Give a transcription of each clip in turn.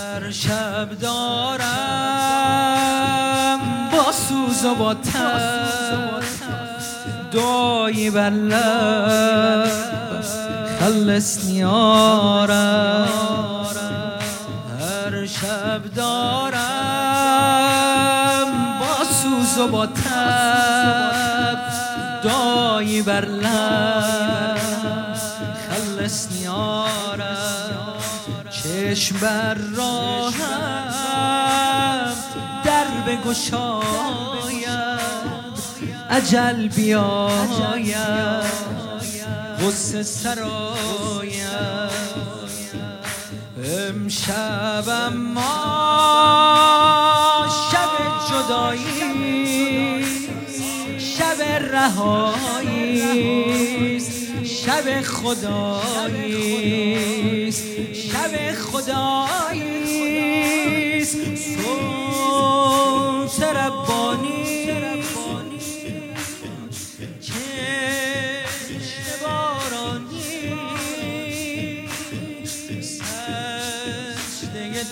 هر شب دارم. با سوز و با تب دعایی بر خلص نیارم. هر شب دارم. با سوز و با تب دایی بر خلص نیارم. چشم بر راهم. در بگشایم عجل بیایم. غصه سرایم. امشب اما شب جدایی. شب رهایی. شب خدایی شب خدایی صوت ربانی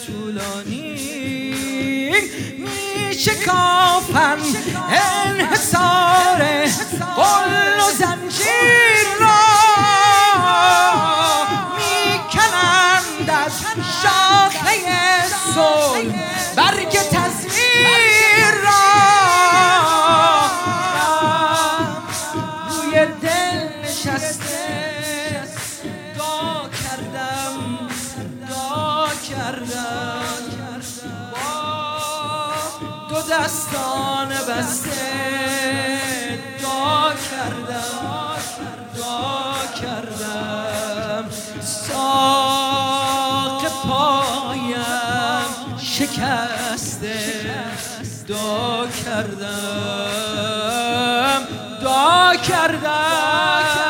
طولانی. می شکافن انحصار. دا کردم دستان بسته دا کردم دا کردم. ساق پایم شکسته دا کردم دا کردم.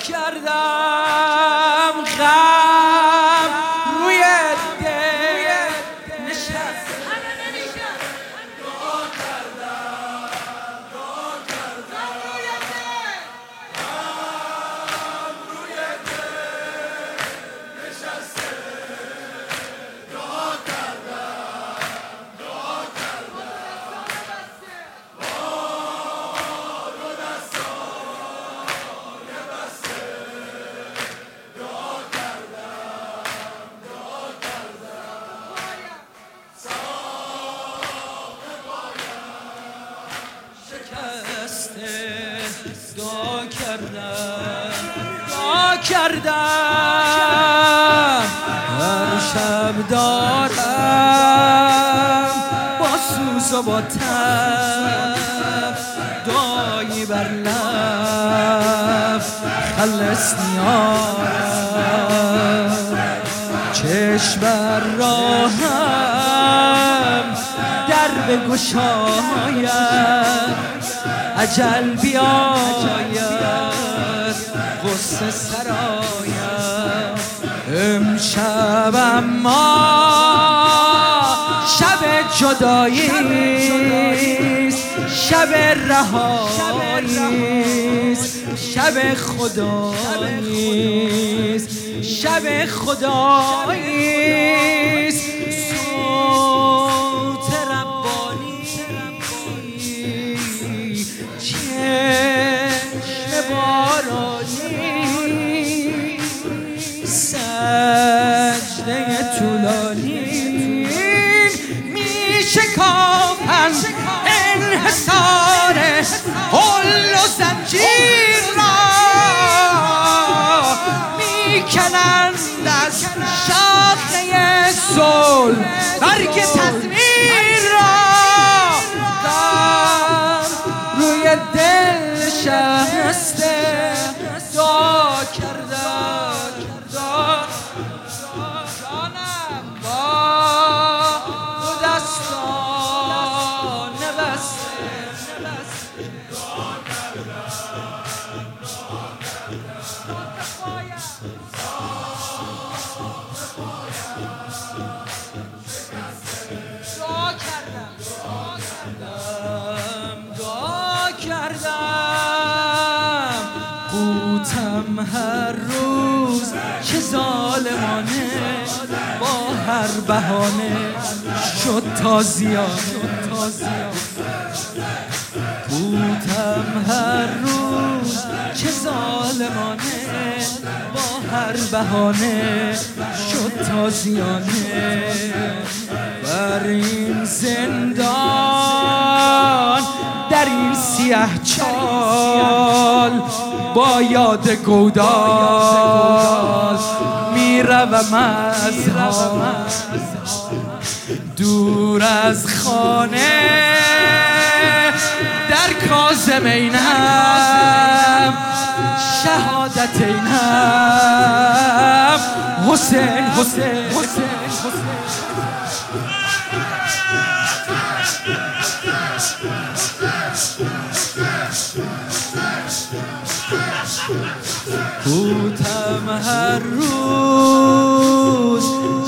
کردم غم. دا کردم دا کردم هر شب دارم با سوز و با تب دایی بر لب خلص نیارم چشم بر راهم در بگشایم عجل بیاید غصه سرایم امشب اما شب جدایی شب رهایی شب خدایی شب خدایی سجده طولانی. می شکافن انحصار. حل و زنجیر را می کنند از شاخه گل برگ دعا کردم دعا کردم قوتم هر روز چه ظالمانه با هر بهانه شد تازیانه قوتم هر روز بهانه شد تازیانه بر این زندان در این سیه چال با یاد گودال می‌روم از دور از خانه در کازمینم شهادت اینم. حسین حسین حسین بودم هر روز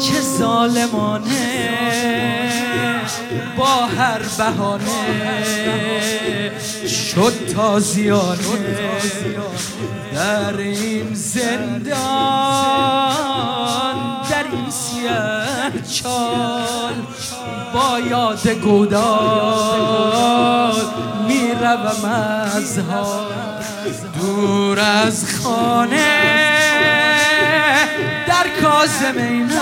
چه ظالمانه با هر بهانه. شد تازیانه در این زندان در این چال با یاد گودال می‌روم از حال دور از خانه در کازمینم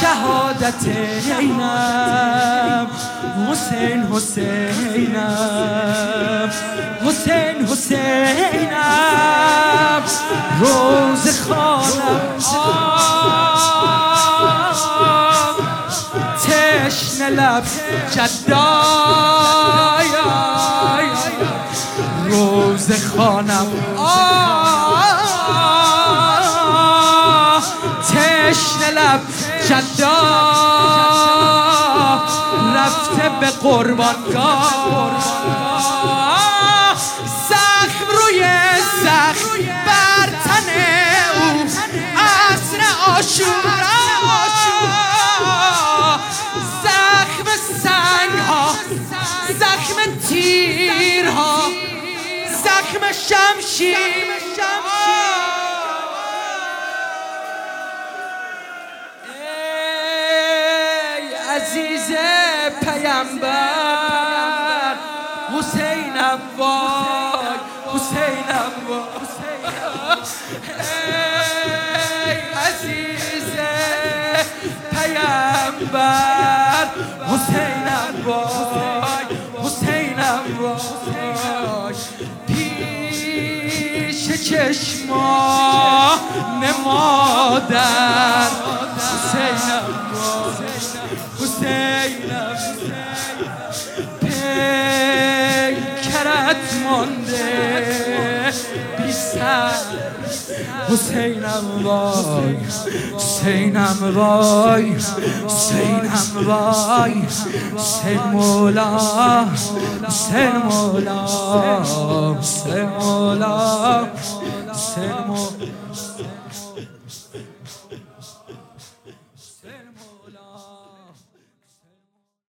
شهادت اینم. حسین حسینم. حسین حسینم. روز خانم تشن لب جدای روز خانم آه جدا رفته به قربانگاه زخم روی زخم بر تن او عصر آشورا زخم سنگ ها زخم تیرها زخم شمشیر. چشما نمادر حسینم حسینم پیکرت مانده. بی سر. حسینم وای. حسینم وای. حسینم وای. حسین مولا. حسین مولا. حسین مولا. Segmo.